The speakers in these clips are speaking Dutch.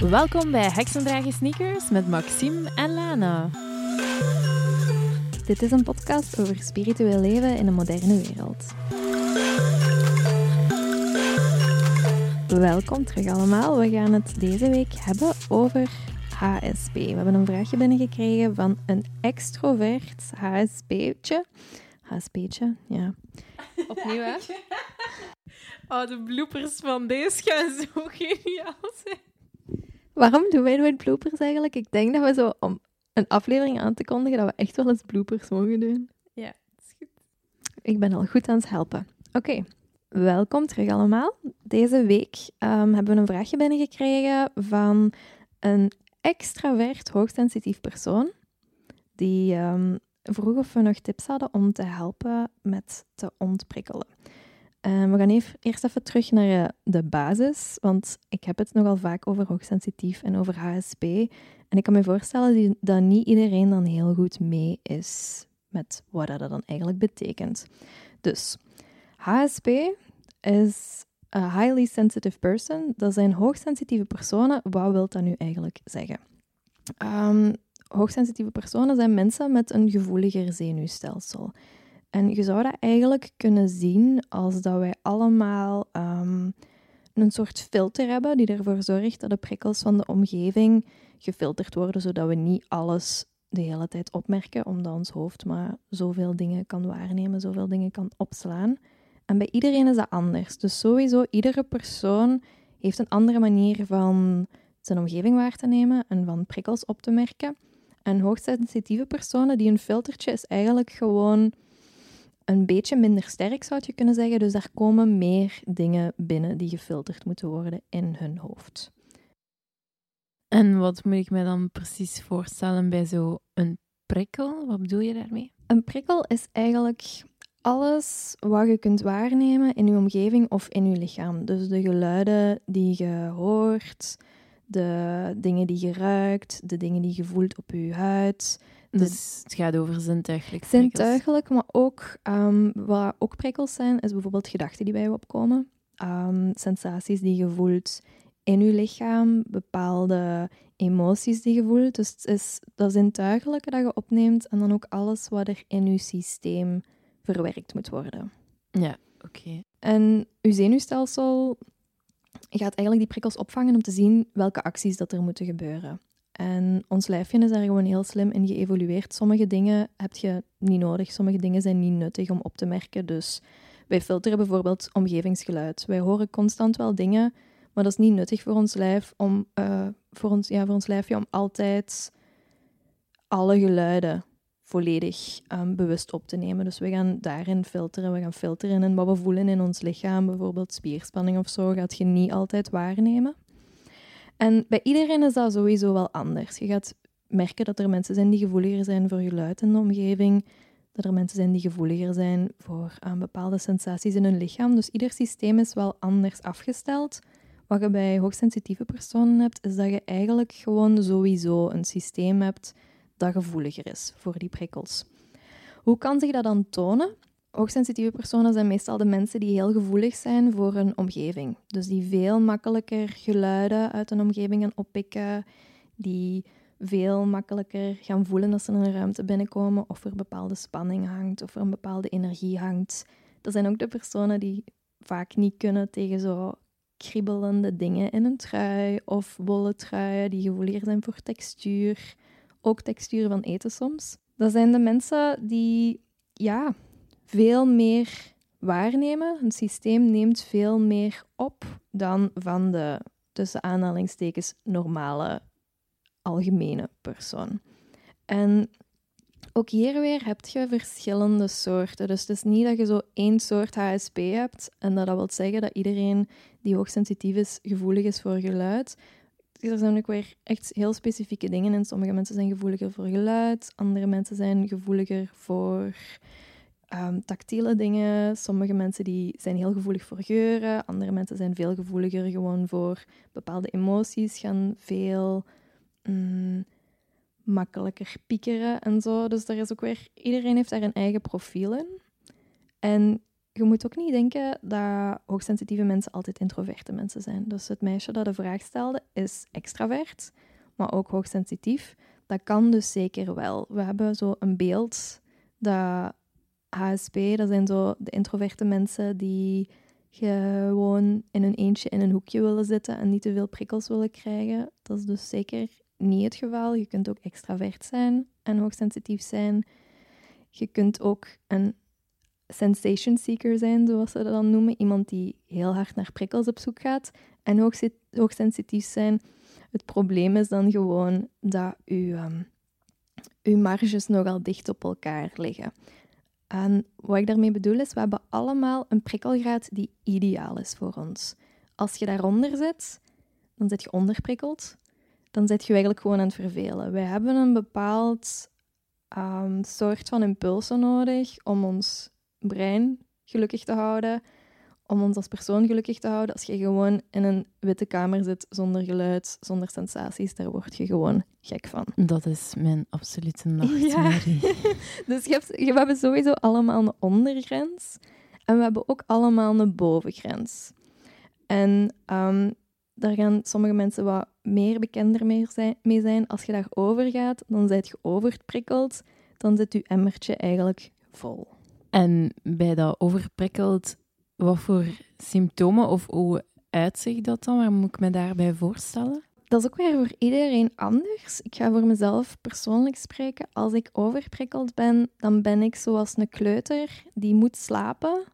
Welkom bij Heksendragen Sneakers met Maxime en Lana. Dit is een podcast over spiritueel leven in een moderne wereld. Welkom terug allemaal. We gaan het deze week hebben over HSP. We hebben een vraagje binnengekregen van een extrovert HSP'tje. HSP'tje, ja. Opnieuw, hè? Oh, de bloopers van deze gaan zo geniaal zijn. Waarom doen wij nooit bloopers eigenlijk? Ik denk dat we zo, om een aflevering aan te kondigen, dat we echt wel eens bloopers mogen doen. Ja, dat is goed. Ik ben al goed aan het helpen. Oké, welkom terug allemaal. Deze week ehm, hebben we een vraagje binnengekregen van een extravert hoogsensitief persoon. Die ehm, vroeg of we nog tips hadden om te helpen met te ontprikkelen. Uh, we gaan even, eerst even terug naar uh, de basis, want ik heb het nogal vaak over hoogsensitief en over HSP. En ik kan me voorstellen dat niet iedereen dan heel goed mee is met wat dat dan eigenlijk betekent. Dus, HSP is a highly sensitive person. Dat zijn hoogsensitieve personen. Wat wil dat nu eigenlijk zeggen? Um, hoogsensitieve personen zijn mensen met een gevoeliger zenuwstelsel. En je zou dat eigenlijk kunnen zien als dat wij allemaal um, een soort filter hebben die ervoor zorgt dat de prikkels van de omgeving gefilterd worden, zodat we niet alles de hele tijd opmerken, omdat ons hoofd maar zoveel dingen kan waarnemen, zoveel dingen kan opslaan. En bij iedereen is dat anders. Dus sowieso, iedere persoon heeft een andere manier van zijn omgeving waar te nemen en van prikkels op te merken. En hoogsensitieve personen, die een filtertje is eigenlijk gewoon een beetje minder sterk, zou je kunnen zeggen. Dus daar komen meer dingen binnen die gefilterd moeten worden in hun hoofd. En wat moet ik me dan precies voorstellen bij zo'n prikkel? Wat bedoel je daarmee? Een prikkel is eigenlijk alles wat je kunt waarnemen in je omgeving of in je lichaam. Dus de geluiden die je hoort, de dingen die je ruikt, de dingen die je voelt op je huid, dus het gaat over zintuigelijk Zintuigelijk, maar ook um, wat ook prikkels zijn, is bijvoorbeeld gedachten die bij je opkomen. Um, sensaties die je voelt in je lichaam, bepaalde emoties die je voelt. Dus het is dat zintuigelijke dat je opneemt en dan ook alles wat er in je systeem verwerkt moet worden. Ja, oké. En je zenuwstelsel gaat eigenlijk die prikkels opvangen om te zien welke acties dat er moeten gebeuren. En ons lijfje is daar gewoon heel slim in geëvolueerd. Sommige dingen heb je niet nodig, sommige dingen zijn niet nuttig om op te merken. Dus wij filteren bijvoorbeeld omgevingsgeluid. Wij horen constant wel dingen, maar dat is niet nuttig voor ons lijf om, uh, voor ons, ja, voor ons lijfje om altijd alle geluiden volledig um, bewust op te nemen. Dus we gaan daarin filteren. We gaan filteren in wat we voelen in ons lichaam. Bijvoorbeeld spierspanning of zo gaat je niet altijd waarnemen. En bij iedereen is dat sowieso wel anders. Je gaat merken dat er mensen zijn die gevoeliger zijn voor geluid in de omgeving, dat er mensen zijn die gevoeliger zijn voor bepaalde sensaties in hun lichaam. Dus ieder systeem is wel anders afgesteld. Wat je bij hoogsensitieve personen hebt, is dat je eigenlijk gewoon sowieso een systeem hebt dat gevoeliger is voor die prikkels. Hoe kan zich dat dan tonen? Hoogsensitieve personen zijn meestal de mensen die heel gevoelig zijn voor hun omgeving. Dus die veel makkelijker geluiden uit een omgeving gaan oppikken, die veel makkelijker gaan voelen als ze in een ruimte binnenkomen of er bepaalde spanning hangt of er een bepaalde energie hangt. Dat zijn ook de personen die vaak niet kunnen tegen zo kriebelende dingen in een trui of wollen truien, die gevoeliger zijn voor textuur, ook textuur van eten soms. Dat zijn de mensen die ja, veel meer waarnemen. Een systeem neemt veel meer op dan van de tussen aanhalingstekens normale algemene persoon. En ook hier weer heb je verschillende soorten. Dus het is niet dat je zo één soort HSP hebt en dat dat wil zeggen dat iedereen die hoogsensitief is, gevoelig is voor geluid. Er zijn ook weer echt heel specifieke dingen in. Sommige mensen zijn gevoeliger voor geluid, andere mensen zijn gevoeliger voor um, tactiele dingen. Sommige mensen die zijn heel gevoelig voor geuren. Andere mensen zijn veel gevoeliger gewoon voor bepaalde emoties. Gaan veel mm, makkelijker piekeren en zo. Dus daar is ook weer... Iedereen heeft daar een eigen profiel in. En je moet ook niet denken dat hoogsensitieve mensen altijd introverte mensen zijn. Dus het meisje dat de vraag stelde is extravert, maar ook hoogsensitief. Dat kan dus zeker wel. We hebben zo een beeld dat HSP, dat zijn zo de introverte mensen die gewoon in een eentje in een hoekje willen zitten en niet te veel prikkels willen krijgen. Dat is dus zeker niet het geval. Je kunt ook extravert zijn en hoogsensitief zijn. Je kunt ook een sensation seeker zijn, zoals ze dat dan noemen. Iemand die heel hard naar prikkels op zoek gaat en hoogsensitief zijn. Het probleem is dan gewoon dat uw, um, uw marges nogal dicht op elkaar liggen. En wat ik daarmee bedoel is, we hebben allemaal een prikkelgraad die ideaal is voor ons. Als je daaronder zit, dan zit je onderprikkeld. Dan zit je eigenlijk gewoon aan het vervelen. Wij hebben een bepaald um, soort van impulsen nodig om ons brein gelukkig te houden, om ons als persoon gelukkig te houden. Als je gewoon in een witte kamer zit zonder geluid, zonder sensaties, daar word je gewoon gek van. Dat is mijn absolute nachtmerrie. Ja. dus je hebt, we hebben sowieso allemaal een ondergrens en we hebben ook allemaal een bovengrens. En um, daar gaan sommige mensen wat meer bekender mee zijn, mee zijn. Als je daarover gaat, dan zit je overprikkeld. Dan zit je emmertje eigenlijk vol. En bij dat overprikkeld, wat voor symptomen of hoe uitzicht dat dan? Waar moet ik me daarbij voorstellen? Dat is ook weer voor iedereen anders. Ik ga voor mezelf persoonlijk spreken. Als ik overprikkeld ben, dan ben ik zoals een kleuter die moet slapen,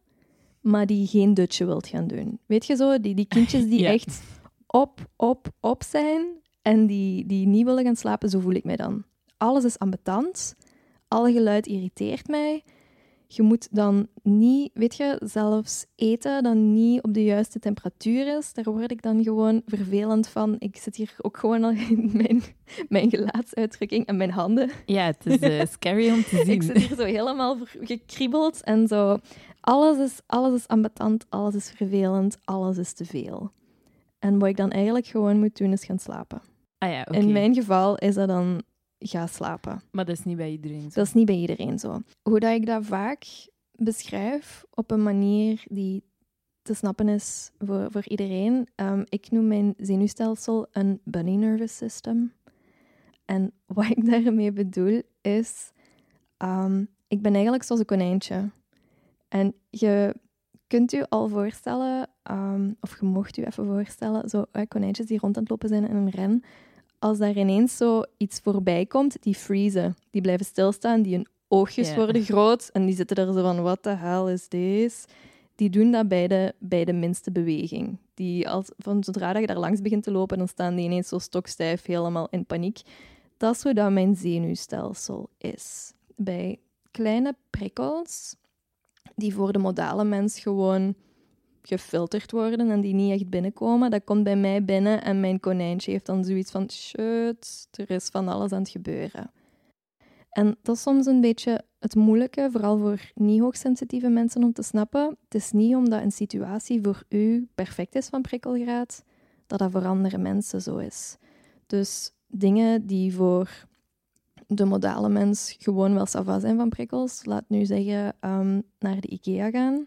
maar die geen dutje wilt gaan doen. Weet je zo, die, die kindjes die echt op, op, op zijn en die, die niet willen gaan slapen, zo voel ik mij dan. Alles is ambetant, alle geluid irriteert mij je moet dan niet, weet je, zelfs eten dat niet op de juiste temperatuur is. Daar word ik dan gewoon vervelend van. Ik zit hier ook gewoon al in mijn, mijn gelaatsuitdrukking en mijn handen. Ja, het is uh, scary om te zien. ik zit hier zo helemaal gekriebeld en zo. Alles is, alles is ambetant, alles is vervelend, alles is te veel. En wat ik dan eigenlijk gewoon moet doen, is gaan slapen. Ah ja, okay. In mijn geval is dat dan ga slapen. Maar dat is niet bij iedereen zo. Dat is niet bij iedereen zo. Hoe dat ik dat vaak beschrijf op een manier die te snappen is voor, voor iedereen. Um, ik noem mijn zenuwstelsel een bunny nervous system. En wat ik daarmee bedoel is, um, ik ben eigenlijk zoals een konijntje. En je kunt u al voorstellen, um, of je mocht u even voorstellen, zo uh, konijntjes die rond aan het lopen zijn in een ren als daar ineens zo iets voorbij komt, die freezen. Die blijven stilstaan, die hun oogjes worden groot en die zitten daar zo van, wat de hel is deze? Die doen dat bij de, bij de minste beweging. Die als, van zodra dat je daar langs begint te lopen, dan staan die ineens zo stokstijf, helemaal in paniek. Dat is hoe dat mijn zenuwstelsel is. Bij kleine prikkels, die voor de modale mens gewoon gefilterd worden en die niet echt binnenkomen. Dat komt bij mij binnen en mijn konijntje heeft dan zoiets van: shit, er is van alles aan het gebeuren. En dat is soms een beetje het moeilijke, vooral voor niet hoogsensitieve mensen om te snappen. Het is niet omdat een situatie voor u perfect is van prikkelgraad, dat dat voor andere mensen zo is. Dus dingen die voor de modale mens gewoon wel sava zijn van prikkels, laat nu zeggen um, naar de IKEA gaan,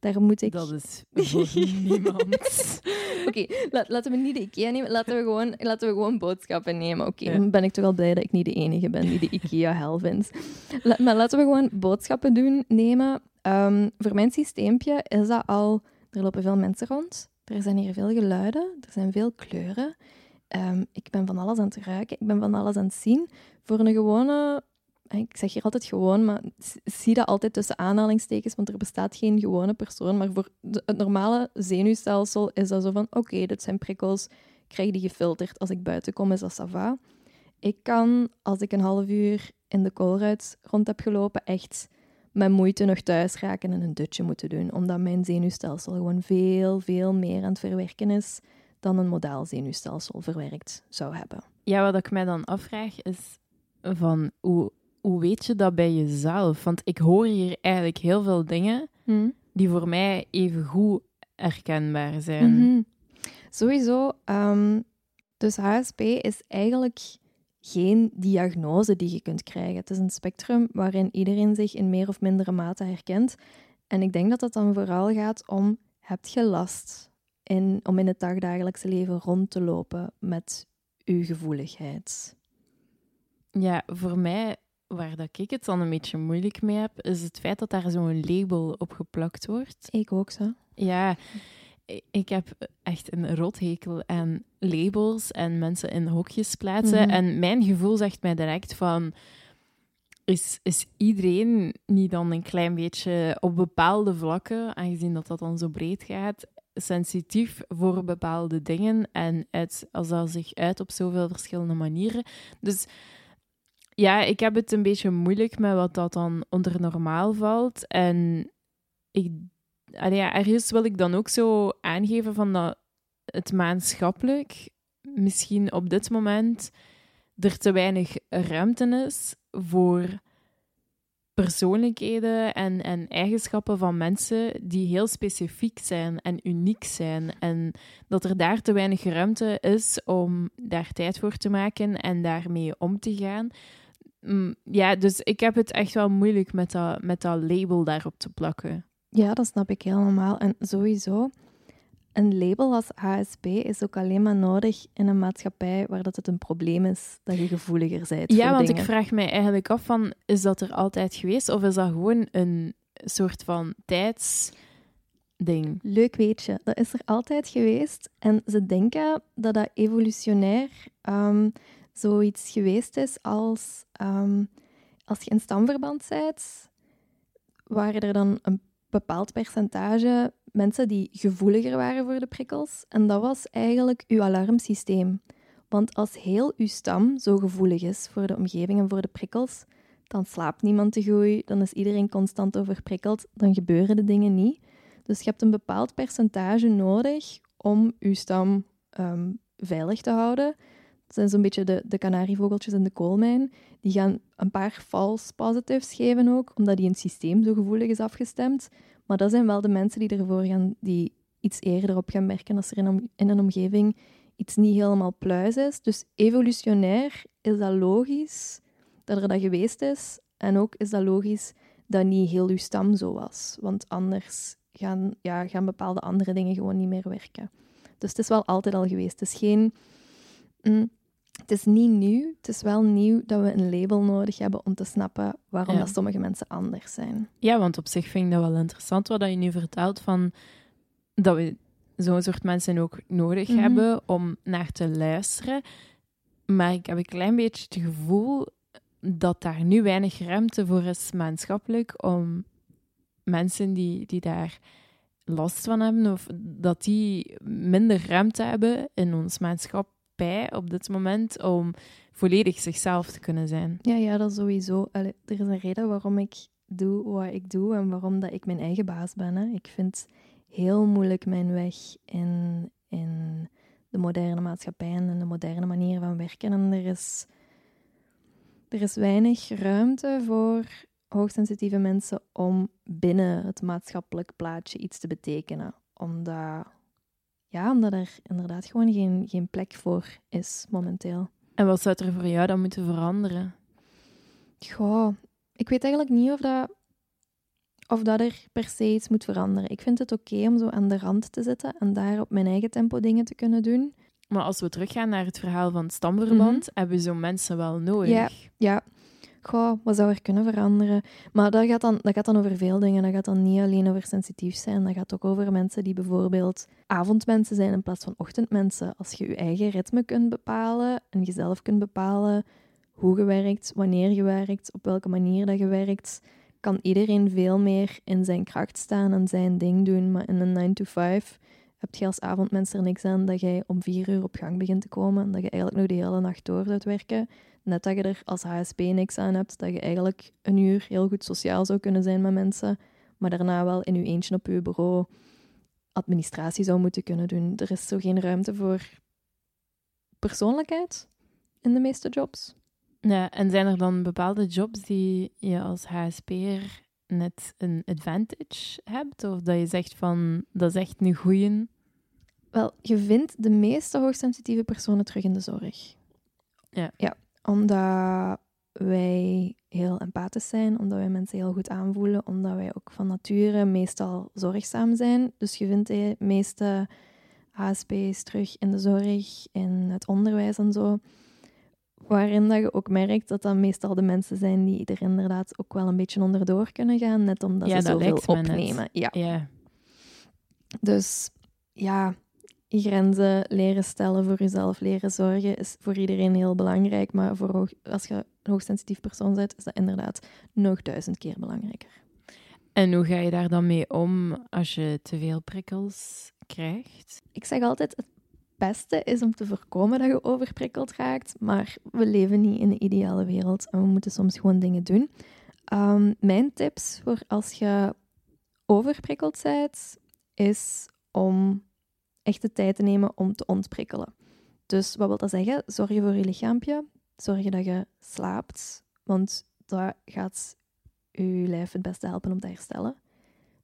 daar moet ik... Dat is voor niemand. Oké, laten we niet de IKEA nemen. Laten we gewoon, laten we gewoon boodschappen nemen. Oké, dan ben ik toch wel blij dat ik niet de enige ben die de IKEA hel vindt. maar laten we gewoon boodschappen doen, nemen. Ehm, voor mijn systeempje is dat al... Er lopen veel mensen rond. Er zijn hier veel geluiden. Er zijn veel kleuren. Um, ik ben van alles aan het ruiken. Ik ben van alles aan het zien. Voor een gewone ik zeg hier altijd gewoon, maar zie dat altijd tussen aanhalingstekens, want er bestaat geen gewone persoon. Maar voor het normale zenuwstelsel is dat zo van, oké, dit zijn prikkels, ik krijg die gefilterd. Als ik buiten kom, is dat sava. Ik kan, als ik een half uur in de koolruit rond heb gelopen, echt met moeite nog thuis raken en een dutje moeten doen. Omdat mijn zenuwstelsel gewoon veel, veel meer aan het verwerken is dan een modaal zenuwstelsel verwerkt zou hebben. Ja, wat ik mij dan afvraag is van hoe hoe weet je dat bij jezelf? Want ik hoor hier eigenlijk heel veel dingen hmm. die voor mij even goed herkenbaar zijn. Mhm. Sowieso. Um, dus HSP is eigenlijk geen diagnose die je kunt krijgen. Het is een spectrum waarin iedereen zich in meer of mindere mate herkent. En ik denk dat dat dan vooral gaat om, heb je last in, om in het dagdagelijkse leven rond te lopen met uw gevoeligheid? Ja, voor mij, waar dat ik het dan een beetje moeilijk mee heb, is het feit dat daar zo'n label op geplakt wordt. Ik ook zo. Ja, ik heb echt een rothekel aan labels en mensen in hokjes plaatsen. Mhm. En mijn gevoel zegt mij direct van... Is, is iedereen niet dan een klein beetje op bepaalde vlakken, aangezien dat dat dan zo breed gaat, sensitief voor bepaalde dingen en uit, als dat zich uit op zoveel verschillende manieren. Dus ja, ik heb het een beetje moeilijk met wat dat dan onder normaal valt. En ik, allee, ja, ergens wil ik dan ook zo aangeven van dat het maatschappelijk misschien op dit moment er te weinig ruimte is voor persoonlijkheden en, en eigenschappen van mensen die heel specifiek zijn en uniek zijn. En dat er daar te weinig ruimte is om daar tijd voor te maken en daarmee om te gaan. Mm, Ja, dus ik heb het echt wel moeilijk met dat, met dat label daarop te plakken. Ja, dat snap ik helemaal. En sowieso, een label als HSP is ook alleen maar nodig in een maatschappij waar dat het een probleem is dat je gevoeliger bent Ja, want dingen. ik vraag mij eigenlijk af van, is dat er altijd geweest of is dat gewoon een soort van tijdsding? Leuk weetje, dat is er altijd geweest. En ze denken dat dat evolutionair ehm, zoiets geweest is als ehm, als je in stamverband bent, waren er dan een bepaald percentage mensen die gevoeliger waren voor de prikkels. En dat was eigenlijk uw alarmsysteem. Want als heel uw stam zo gevoelig is voor de omgeving en voor de prikkels, dan slaapt niemand te goed, dan is iedereen constant overprikkeld, dan gebeuren de dingen niet. Dus je hebt een bepaald percentage nodig om je stam ehm, veilig te houden. Zijn zo'n beetje de, de kanarievogeltjes in de koolmijn. Die gaan een paar false positives geven ook, omdat die een systeem zo gevoelig is afgestemd. Maar dat zijn wel de mensen die ervoor gaan, die iets eerder op gaan merken als er in, in een omgeving iets niet helemaal pluis is. Dus evolutionair is dat logisch dat er dat geweest is. En ook is dat logisch dat niet heel uw stam zo was. Want anders gaan, ja, gaan bepaalde andere dingen gewoon niet meer werken. Dus het is wel altijd al geweest. Het is geen... mm, het is niet nieuw. Het is wel nieuw dat we een label nodig hebben om te snappen waarom Ja. dat sommige mensen anders zijn. Ja, want op zich vind ik dat wel interessant wat je nu vertelt van dat we zo'n soort mensen ook nodig Mhm. hebben om naar te luisteren. Maar ik heb een klein beetje het gevoel dat daar nu weinig ruimte voor is maatschappelijk om mensen die, die daar last van hebben of dat die minder ruimte hebben in ons op dit moment om volledig zichzelf te kunnen zijn. Ja, ja, dat sowieso. Er is een reden waarom ik doe wat ik doe en waarom dat ik mijn eigen baas ben. Hè. Ik vind heel moeilijk mijn weg in, in de moderne maatschappij en de moderne manier van werken. En er is, er is weinig ruimte voor hoogsensitieve mensen om binnen het maatschappelijk plaatje iets te betekenen. Omdat, ja, omdat er inderdaad gewoon geen, geen plek voor is momenteel. En wat zou er voor jou dan moeten veranderen? Goh, ik weet eigenlijk niet of dat, of dat er per se iets moet veranderen. Ik vind het oké om zo aan de rand te zitten en daar op mijn eigen tempo dingen te kunnen doen. Maar als we teruggaan naar het verhaal van het stamverband, hebben we zo'n mensen wel nodig. Ja. Ja, goh, wat zou er kunnen veranderen? Maar dat gaat, dan, dat gaat dan over veel dingen. Dat gaat dan niet alleen over sensitief zijn. Dat gaat ook over mensen die bijvoorbeeld avondmensen zijn in plaats van ochtendmensen. Als je je eigen ritme kunt bepalen en jezelf kunt bepalen hoe je werkt, wanneer je werkt, op welke manier dat je werkt, kan iedereen veel meer in zijn kracht staan en zijn ding doen. Maar in een 9 to 5 heb je als avondmens er niks aan dat jij om vier uur op gang begint te komen en dat je eigenlijk nog de hele nacht door doet werken. Net dat je er als HSP niks aan hebt, dat je eigenlijk een uur heel goed sociaal zou kunnen zijn met mensen, maar daarna wel in je eentje op je bureau administratie zou moeten kunnen doen. Er is zo geen ruimte voor persoonlijkheid in de meeste jobs. Ja, en zijn er dan bepaalde jobs die je als HSP'er net een advantage hebt? Of dat je zegt van, dat is echt een goeie? Wel, je vindt de meeste hoogsensitieve personen terug in de zorg. Ja. Ja, omdat wij heel empathisch zijn, omdat wij mensen heel goed aanvoelen, omdat wij ook van nature meestal zorgzaam zijn. Dus je vindt de meeste HSP's terug in de zorg, in het onderwijs en zo. Waarin dat je ook merkt dat dat meestal de mensen zijn die er inderdaad ook wel een beetje onderdoor kunnen gaan, net omdat Ja, ze zoveel opnemen. Ja. Ja. Dus ja, grenzen leren stellen voor jezelf, leren zorgen is voor iedereen heel belangrijk. Maar voor hoog, als je een hoogsensitief persoon bent, is dat inderdaad nog duizend keer belangrijker. En hoe ga je daar dan mee om als je te veel prikkels krijgt? Ik zeg altijd, het beste is om te voorkomen dat je overprikkeld raakt. Maar we leven niet in een ideale wereld en we moeten soms gewoon dingen doen. Ehm, mijn tips voor als je overprikkeld bent, is om echt de tijd te nemen om te ontprikkelen. Dus wat wil dat zeggen? Zorg je voor je lichaampje. Zorg je dat je slaapt, want dat gaat je lijf het beste helpen om te herstellen.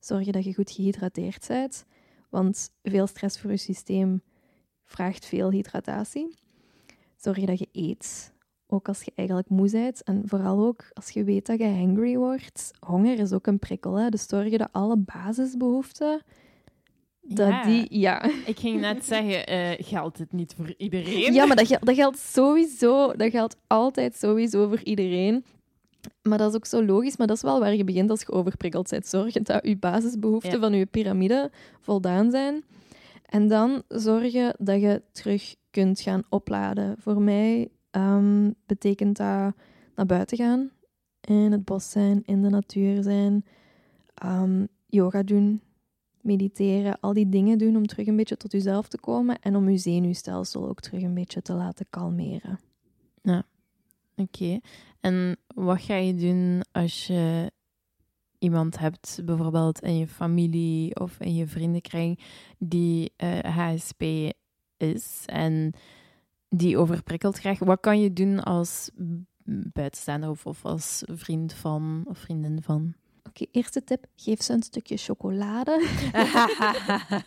Zorg je dat je goed gehydrateerd bent, want veel stress voor je systeem vraagt veel hydratatie. Zorg je dat je eet, ook als je eigenlijk moe bent. En vooral ook als je weet dat je hangry wordt. Honger is ook een prikkel, hè? dus zorg je dat alle basisbehoeften, dat Ja. die... Ja. Ik ging net zeggen, eh, geldt het niet voor iedereen? Ja, maar dat, gel- dat geldt sowieso. Dat geldt altijd sowieso voor iedereen. Maar dat is ook zo logisch. Maar dat is wel waar je begint als je overprikkeld bent. Zorgen dat je basisbehoeften Ja. van je piramide voldaan zijn. En dan zorgen dat je terug kunt gaan opladen. Voor mij ehm, betekent dat naar buiten gaan. In het bos zijn, in de natuur zijn. ehm, yoga doen, mediteren, al die dingen doen om terug een beetje tot jezelf te komen en om je zenuwstelsel ook terug een beetje te laten kalmeren. Oké. En wat ga je doen als je iemand hebt, bijvoorbeeld in je familie of in je vriendenkring, die eh, HSP is en die overprikkeld krijgt? Wat kan je doen als buitenstaander of, of als vriend van of vriendin van? Oké, eerste tip, geef ze een stukje chocolade.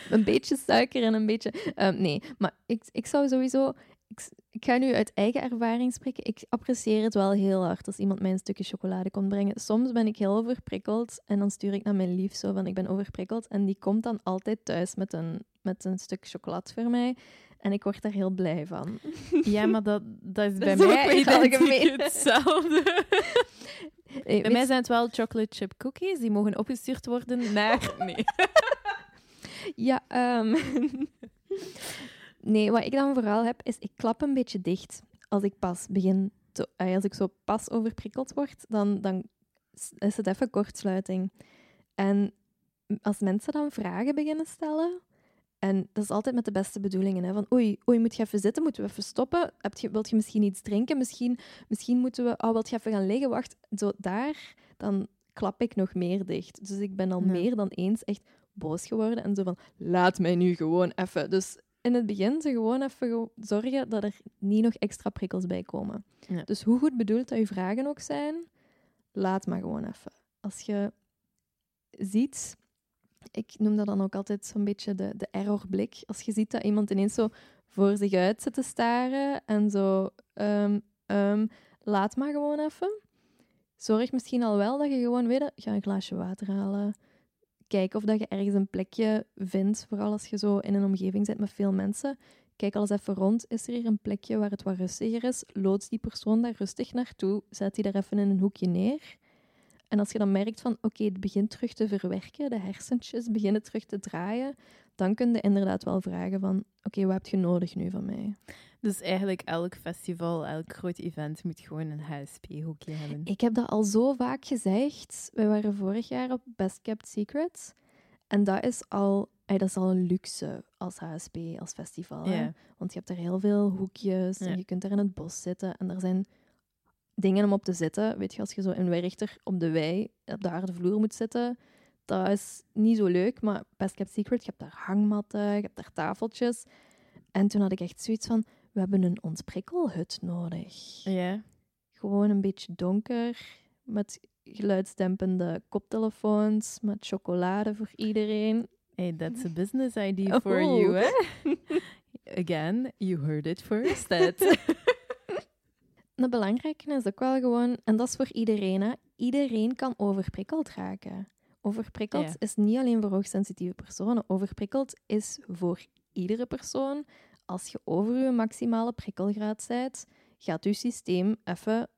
een beetje suiker en een beetje... ehm, nee, maar ik, ik zou sowieso... Ik, ik ga nu uit eigen ervaring spreken. Ik apprecieer het wel heel hard als iemand mij een stukje chocolade komt brengen. Soms ben ik heel overprikkeld en dan stuur ik naar mijn lief zo van ik ben overprikkeld. En die komt dan altijd thuis met een, met een stuk chocolade voor mij. En ik word daar heel blij van. Ja, maar dat, dat is bij mij identiek algemeen. hetzelfde. Bij weet- mij zijn het wel chocolate chip cookies. Die mogen opgestuurd worden naar... Nee. Ja, ehm, nee, wat ik dan vooral heb, is ik klap een beetje dicht als ik pas begin te... Als ik zo pas overprikkeld word, dan, dan is het even kortsluiting. En als mensen dan vragen beginnen stellen... En dat is altijd met de beste bedoelingen. Hè? Van, oei, oei, moet je even zitten? Moeten we even stoppen? Heb je, wilt je misschien iets drinken? Misschien, misschien moeten we... Oh, wilt je even gaan liggen? Wacht, zo daar, dan klap ik nog meer dicht. Dus ik ben al Ja. meer dan eens echt boos geworden en zo van, laat mij nu gewoon even. Dus in het begin ze gewoon even ge- zorgen dat er niet nog extra prikkels bij komen. Ja. Dus hoe goed bedoeld dat je vragen ook zijn, laat maar gewoon even. Als je ziet, ik noem dat dan ook altijd zo'n beetje de, de errorblik. Als je ziet dat iemand ineens zo voor zich uit zit te staren en zo, ehm, ehm, laat maar gewoon even. Zorg misschien al wel dat je gewoon weet, ga een glaasje water halen. Kijk of dat je ergens een plekje vindt, vooral als je zo in een omgeving zit met veel mensen. Kijk al eens even rond. Is er hier een plekje waar het wat rustiger is? Loods die persoon daar rustig naartoe. Zet die daar even in een hoekje neer. En als je dan merkt van, oké, het begint terug te verwerken, de hersentjes beginnen terug te draaien, dan kun je inderdaad wel vragen van, oké, wat heb je nodig nu van mij? Dus eigenlijk elk festival, elk groot event moet gewoon een HSP-hoekje hebben. Ik heb dat al zo vaak gezegd. Wij waren vorig jaar op Best Kept Secrets. En dat is al, ey, dat is al een luxe als HSP, als festival. Ja. Want je hebt er heel veel hoekjes Ja. en je kunt er in het bos zitten. En er zijn dingen om op te zitten. Weet je, als je zo in Werchter op de wei op de harde vloer moet zitten, dat is niet zo leuk. Maar Best Kept Secret, je hebt daar hangmatten, je hebt daar tafeltjes. En toen had ik echt zoiets van, we hebben een ontprikkelhut nodig. Ja. Gewoon een beetje donker, met geluidsdempende koptelefoons, met chocolade voor iedereen. Hey, that's a business idea Oh. for you, hè? Again, you heard it first. That. een belangrijke is ook wel gewoon, en dat is voor iedereen, hè. iedereen kan overprikkeld raken. Overprikkeld Ja. is niet alleen voor hoogsensitieve personen. Overprikkeld is voor iedere persoon. Als je over je maximale prikkelgraad bent, gaat je systeem even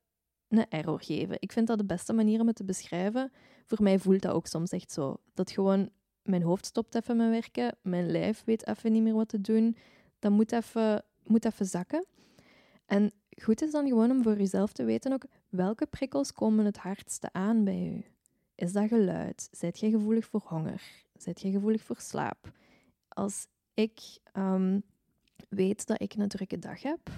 een error geven. Ik vind dat de beste manier om het te beschrijven. Voor mij voelt dat ook soms echt zo. Dat gewoon, mijn hoofd stopt even met werken, mijn lijf weet even niet meer wat te doen. Dat moet even, moet even zakken. En goed is dan gewoon om voor jezelf te weten ook, welke prikkels komen het hardste aan bij je? Is dat geluid? Zijt je gevoelig voor honger? Zijt je gevoelig voor slaap? Als ik ehm, weet dat ik een drukke dag heb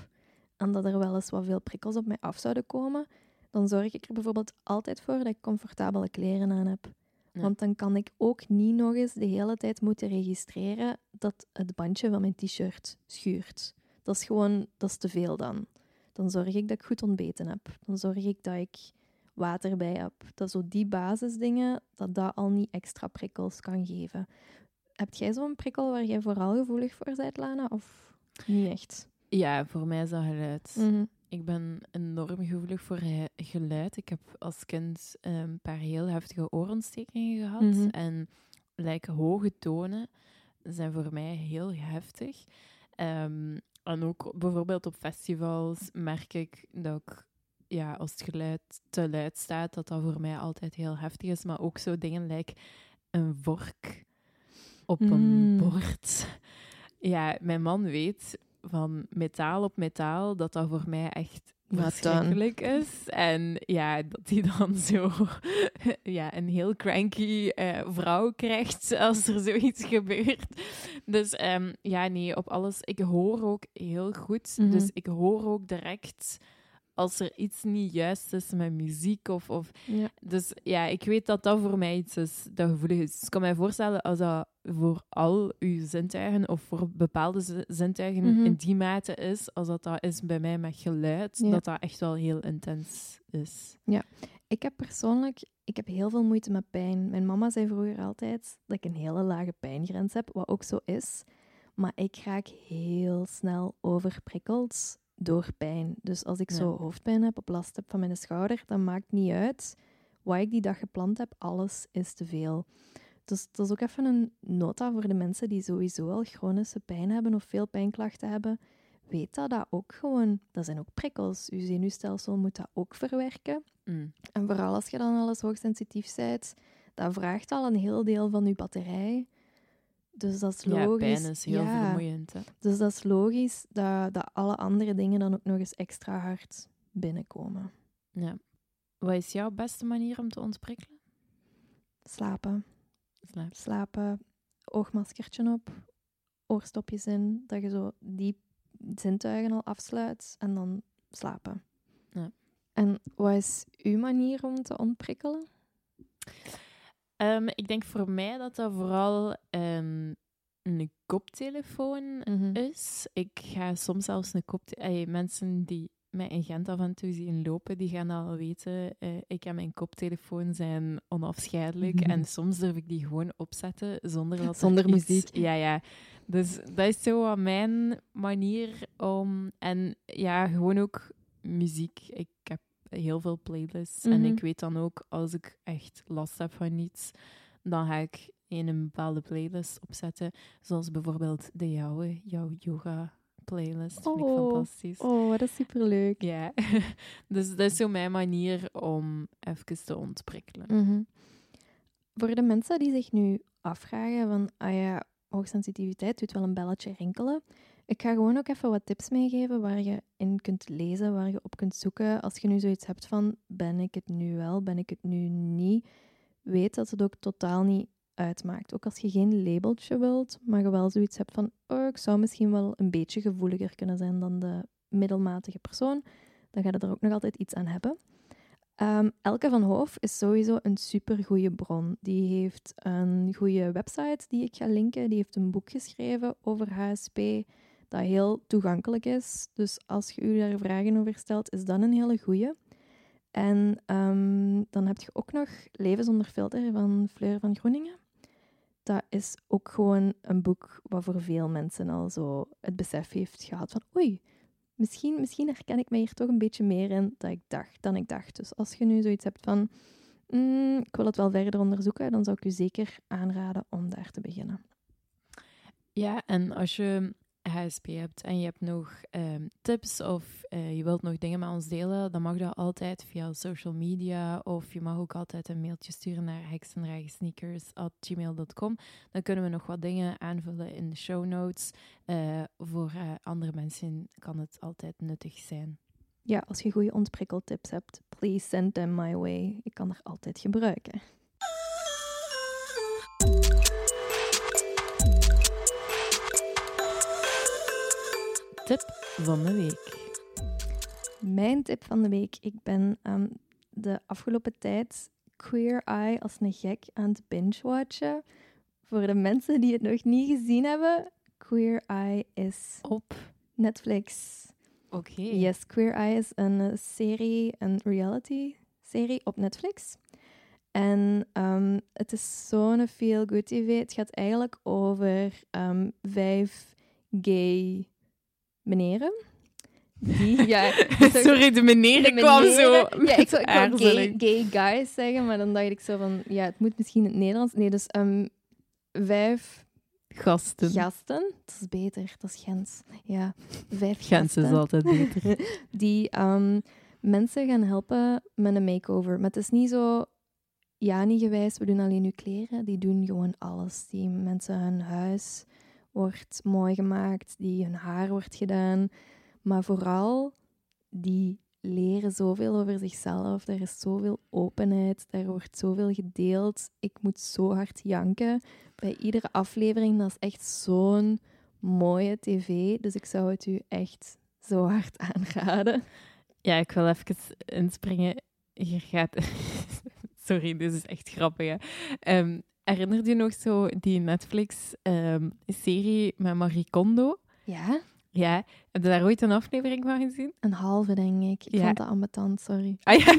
en dat er wel eens wat veel prikkels op mij af zouden komen, dan zorg ik er bijvoorbeeld altijd voor dat ik comfortabele kleren aan heb. Ja. Want dan kan ik ook niet nog eens de hele tijd moeten registreren dat het bandje van mijn t-shirt schuurt. Dat is gewoon, dat is te veel dan. Dan zorg ik dat ik goed ontbeten heb. Dan zorg ik dat ik water bij heb. Dat zo die basisdingen, dat dat al niet extra prikkels kan geven. Heb jij zo'n prikkel waar jij vooral gevoelig voor bent, Lana? Of niet echt? Ja, voor mij is dat geluid. Mhm. Ik ben enorm gevoelig voor geluid. Ik heb als kind eh, een paar heel heftige oorontstekingen gehad. Mhm. En lijken hoge tonen zijn voor mij heel heftig. Ehm, en ook bijvoorbeeld op festivals merk ik dat ik, ja, als het geluid te luid staat, dat dat voor mij altijd heel heftig is. Maar ook zo dingen lijken een vork op een Mm. bord. Ja, mijn man weet van metaal op metaal dat dat voor mij echt verschrikkelijk is. En ja, dat hij dan zo ja, een heel cranky eh, vrouw krijgt als er zoiets gebeurt. Dus ehm, ja, nee, op alles. Ik hoor ook heel goed. Mhm. Dus ik hoor ook direct als er iets niet juist is met muziek of, of Ja. dus ja, ik weet dat dat voor mij iets is dat gevoelig is. Dus ik kan mij voorstellen als dat voor al uw zintuigen of voor bepaalde zi- zintuigen Mhm. in die mate is, als dat dat is bij mij met geluid, Ja. dat dat echt wel heel intens is. Ik heb persoonlijk ik heb heel veel moeite met pijn. Mijn mama zei vroeger altijd dat ik een hele lage pijngrens heb, wat ook zo is. Maar ik raak heel snel overprikkeld door pijn. Dus als ik Ja. zo hoofdpijn heb of last heb van mijn schouder, dan maakt niet uit wat ik die dag gepland heb. Alles is te veel. Dus dat is ook even een nota voor de mensen die sowieso al chronische pijn hebben of veel pijnklachten hebben. Weet dat dat ook gewoon, dat zijn ook prikkels. Uw zenuwstelsel moet dat ook verwerken. Mm. En vooral als je dan al eens hoogsensitief bent, dat vraagt al een heel deel van je batterij. Dus dat is Ja, logisch. pijn is heel Ja, vermoeiend. Hè? Dus dat is logisch dat, dat alle andere dingen dan ook nog eens extra hard binnenkomen. Ja. Wat is jouw beste manier om te ontprikkelen? Slapen. Slaap. Slapen, oogmaskertje op, oorstopjes in, dat je zo die zintuigen al afsluit en dan slapen. Ja. En wat is uw manier om te ontprikkelen? Ehm, ik denk voor mij dat dat vooral ehm, een koptelefoon Mhm. is. Ik ga soms zelfs een koptelefoon... mensen die mij in Gent af en toe zien lopen, die gaan al weten, eh, ik en mijn koptelefoon zijn onafscheidelijk. En soms durf ik die gewoon opzetten zonder dat er Zonder iets- muziek. Ja, ja. Dus dat is zo wat mijn manier om... En ja, gewoon ook muziek. Ik heb heel veel playlists. En Mhm. ik weet dan ook, als ik echt last heb van iets, dan ga ik in een bepaalde playlist opzetten. Zoals bijvoorbeeld de jouwe, jouw yoga playlist. Vind ik Oh. fantastisch. Oh, dat is superleuk. Ja, dus dat is zo mijn manier om even te ontprikkelen. Mhm. Voor de mensen die zich nu afvragen van, ah ja, hoogsensitiviteit doet wel een belletje rinkelen. Ik ga gewoon ook even wat tips meegeven waar je in kunt lezen, waar je op kunt zoeken. Als je nu zoiets hebt van, ben ik het nu wel, ben ik het nu niet? Weet dat het ook totaal niet uitmaakt. Ook als je geen labeltje wilt, maar je wel zoiets hebt van, oh, ik zou misschien wel een beetje gevoeliger kunnen zijn dan de middelmatige persoon, dan ga je er ook nog altijd iets aan hebben. Ehm, Elke van Hoof is sowieso een supergoeie bron. Die heeft een goede website die ik ga linken. Die heeft een boek geschreven over HSP dat heel toegankelijk is. Dus als je u daar vragen over stelt, is dat een hele goeie. En ehm, dan heb je ook nog Leven zonder filter van Fleur van Groeningen. Dat is ook gewoon een boek wat voor veel mensen al zo het besef heeft gehad van oei, misschien, misschien herken ik mij hier toch een beetje meer in dan ik dacht. Dan ik dacht. Dus als je nu zoiets hebt van, mm, ik wil het wel verder onderzoeken, dan zou ik u zeker aanraden om daar te beginnen. Ja, en als je HSP hebt en je hebt nog um, tips of uh, je wilt nog dingen met ons delen, dan mag dat altijd via social media of je mag ook altijd een mailtje sturen naar heksendragensneakers.gmail.com. Dan kunnen we nog wat dingen aanvullen in de show notes. Uh, voor uh, andere mensen kan het altijd nuttig zijn. Ja, als je goede ontprikkeltips hebt, please send them my way. Ik kan er altijd gebruiken. Tip van de week? Mijn tip van de week. Ik ben um, de afgelopen tijd Queer Eye als een gek aan het binge-watchen. Voor de mensen die het nog niet gezien hebben, Queer Eye is op Netflix. Oké. Yes, Queer Eye is een eh, serie, een reality-serie op Netflix. En um, het is zo'n feel-good tv. Het gaat eigenlijk over um, vijf gay meneren. Die, ja, Sorry, de meneren kwam zo. Ja, ik zou, gay, gay, guys zeggen, maar dan dacht ik zo van, ja, het moet misschien in het Nederlands. Nee, dus um, vijf gasten. Gasten, dat is beter, dat is Gens. Ja, vijf Gens is altijd beter. die um, mensen gaan helpen met een makeover. Maar het is niet zo, ja, niet gewijs, we doen alleen nu kleren. Die doen gewoon alles. Die mensen hun huis wordt mooi gemaakt, die hun haar wordt gedaan. Maar vooral, die leren zoveel over zichzelf. Er is zoveel openheid, er wordt zoveel gedeeld. Ik moet zo hard janken bij iedere aflevering. Dat is echt zo'n mooie tv. Dus ik zou het u echt zo hard aanraden. Ja, ik wil even inspringen. Je gaat... Sorry, dit is echt grappig. Um, Herinnert je nog zo die Netflix-serie ehm, met Marie Kondo? Ja. Ja, heb je daar ooit een aflevering van gezien? Een halve, denk ik. Ik vond dat ambetant, sorry. Ah ja.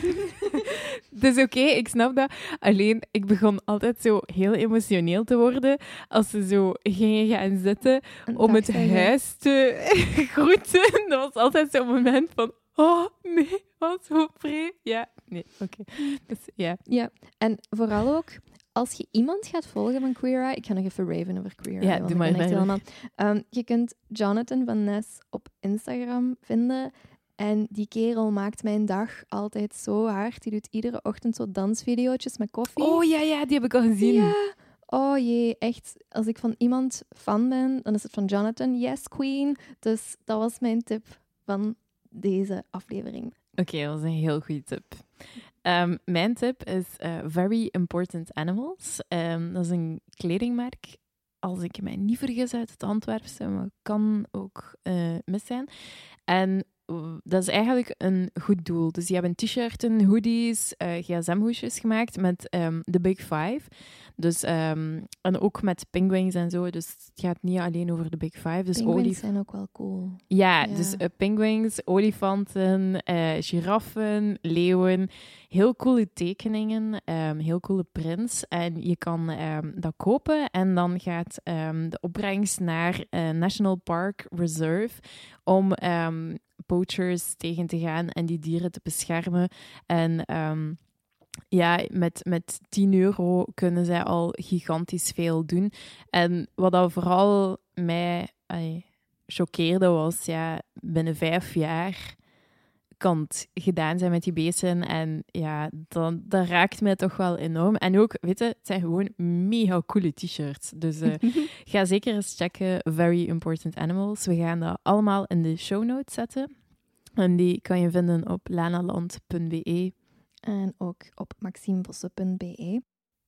dus oké, ik snap dat. Alleen, ik begon altijd zo heel emotioneel te worden als ze zo gingen gaan zitten om het huis te groeten. Dat was altijd zo'n moment van, oh nee, wat zo pre. Ja, nee, oké. Dus ja. Ja, en vooral ook als je iemand gaat volgen van Queer Eye, ik ga nog even raven over Queer Eye. Ja, doe maar. Helemaal, um, je kunt Jonathan van Ness op Instagram vinden. En die kerel maakt mijn dag altijd zo hard. Die doet iedere ochtend zo dansvideo's met koffie. Oh ja, ja, die heb ik al gezien. Ja. Oh jee, echt. Als ik van iemand fan ben, dan is het van Jonathan. Yes, queen. Dus dat was mijn tip van deze aflevering. Oké, dat was een heel goede tip. Um, mijn tip is uh, Very Important Animals. Um, dat is een kledingmerk, als ik mij niet vergis, uit het Antwerpse, maar kan ook uh, mis zijn. En dat is eigenlijk een goed doel. Dus die hebben t-shirts, hoodies, uh, gsm-hoesjes gemaakt met um, de Big Five. Dus, um, en ook met penguins en zo. Dus het gaat niet alleen over de Big Five. Dus penguins zijn ook wel cool. Ja, dus uh, penguins, olifanten, uh, giraffen, leeuwen. Heel coole tekeningen, um, heel coole prints. En je kan dat kopen en dan gaat de opbrengst naar National Park Reserve om poachers tegen te gaan en die dieren te beschermen. En ja, met, met 10 euro kunnen zij al gigantisch veel doen. En wat dat vooral mij choqueerde was, ja, binnen vijf jaar kan het gedaan zijn met die beesten. En ja, dan, dat raakt mij toch wel enorm. En ook, weet je, het zijn gewoon mega coole t-shirts. Dus uh, ga zeker eens checken Very Important Animals. We gaan dat allemaal in de show notes zetten. En die kan je vinden op lanaland.be. En ook op maximebosse.be.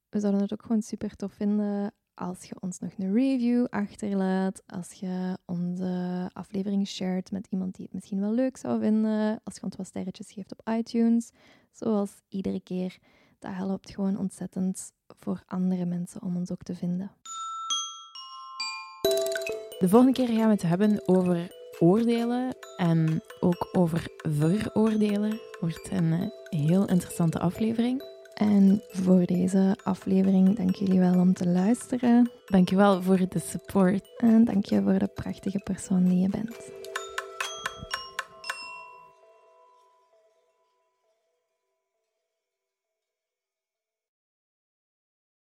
We zouden het ook gewoon super tof vinden als je ons nog een review achterlaat, als je onze aflevering shared met iemand die het misschien wel leuk zou vinden, als je ons wat sterretjes geeft op iTunes, zoals iedere keer. Dat helpt gewoon ontzettend voor andere mensen om ons ook te vinden. De volgende keer gaan we het hebben over oordelen en ook over veroordelen. Wordt een eh, heel interessante aflevering. En voor deze aflevering dank jullie wel om te luisteren. Dank je wel voor de support. En dank je voor de prachtige persoon die je bent.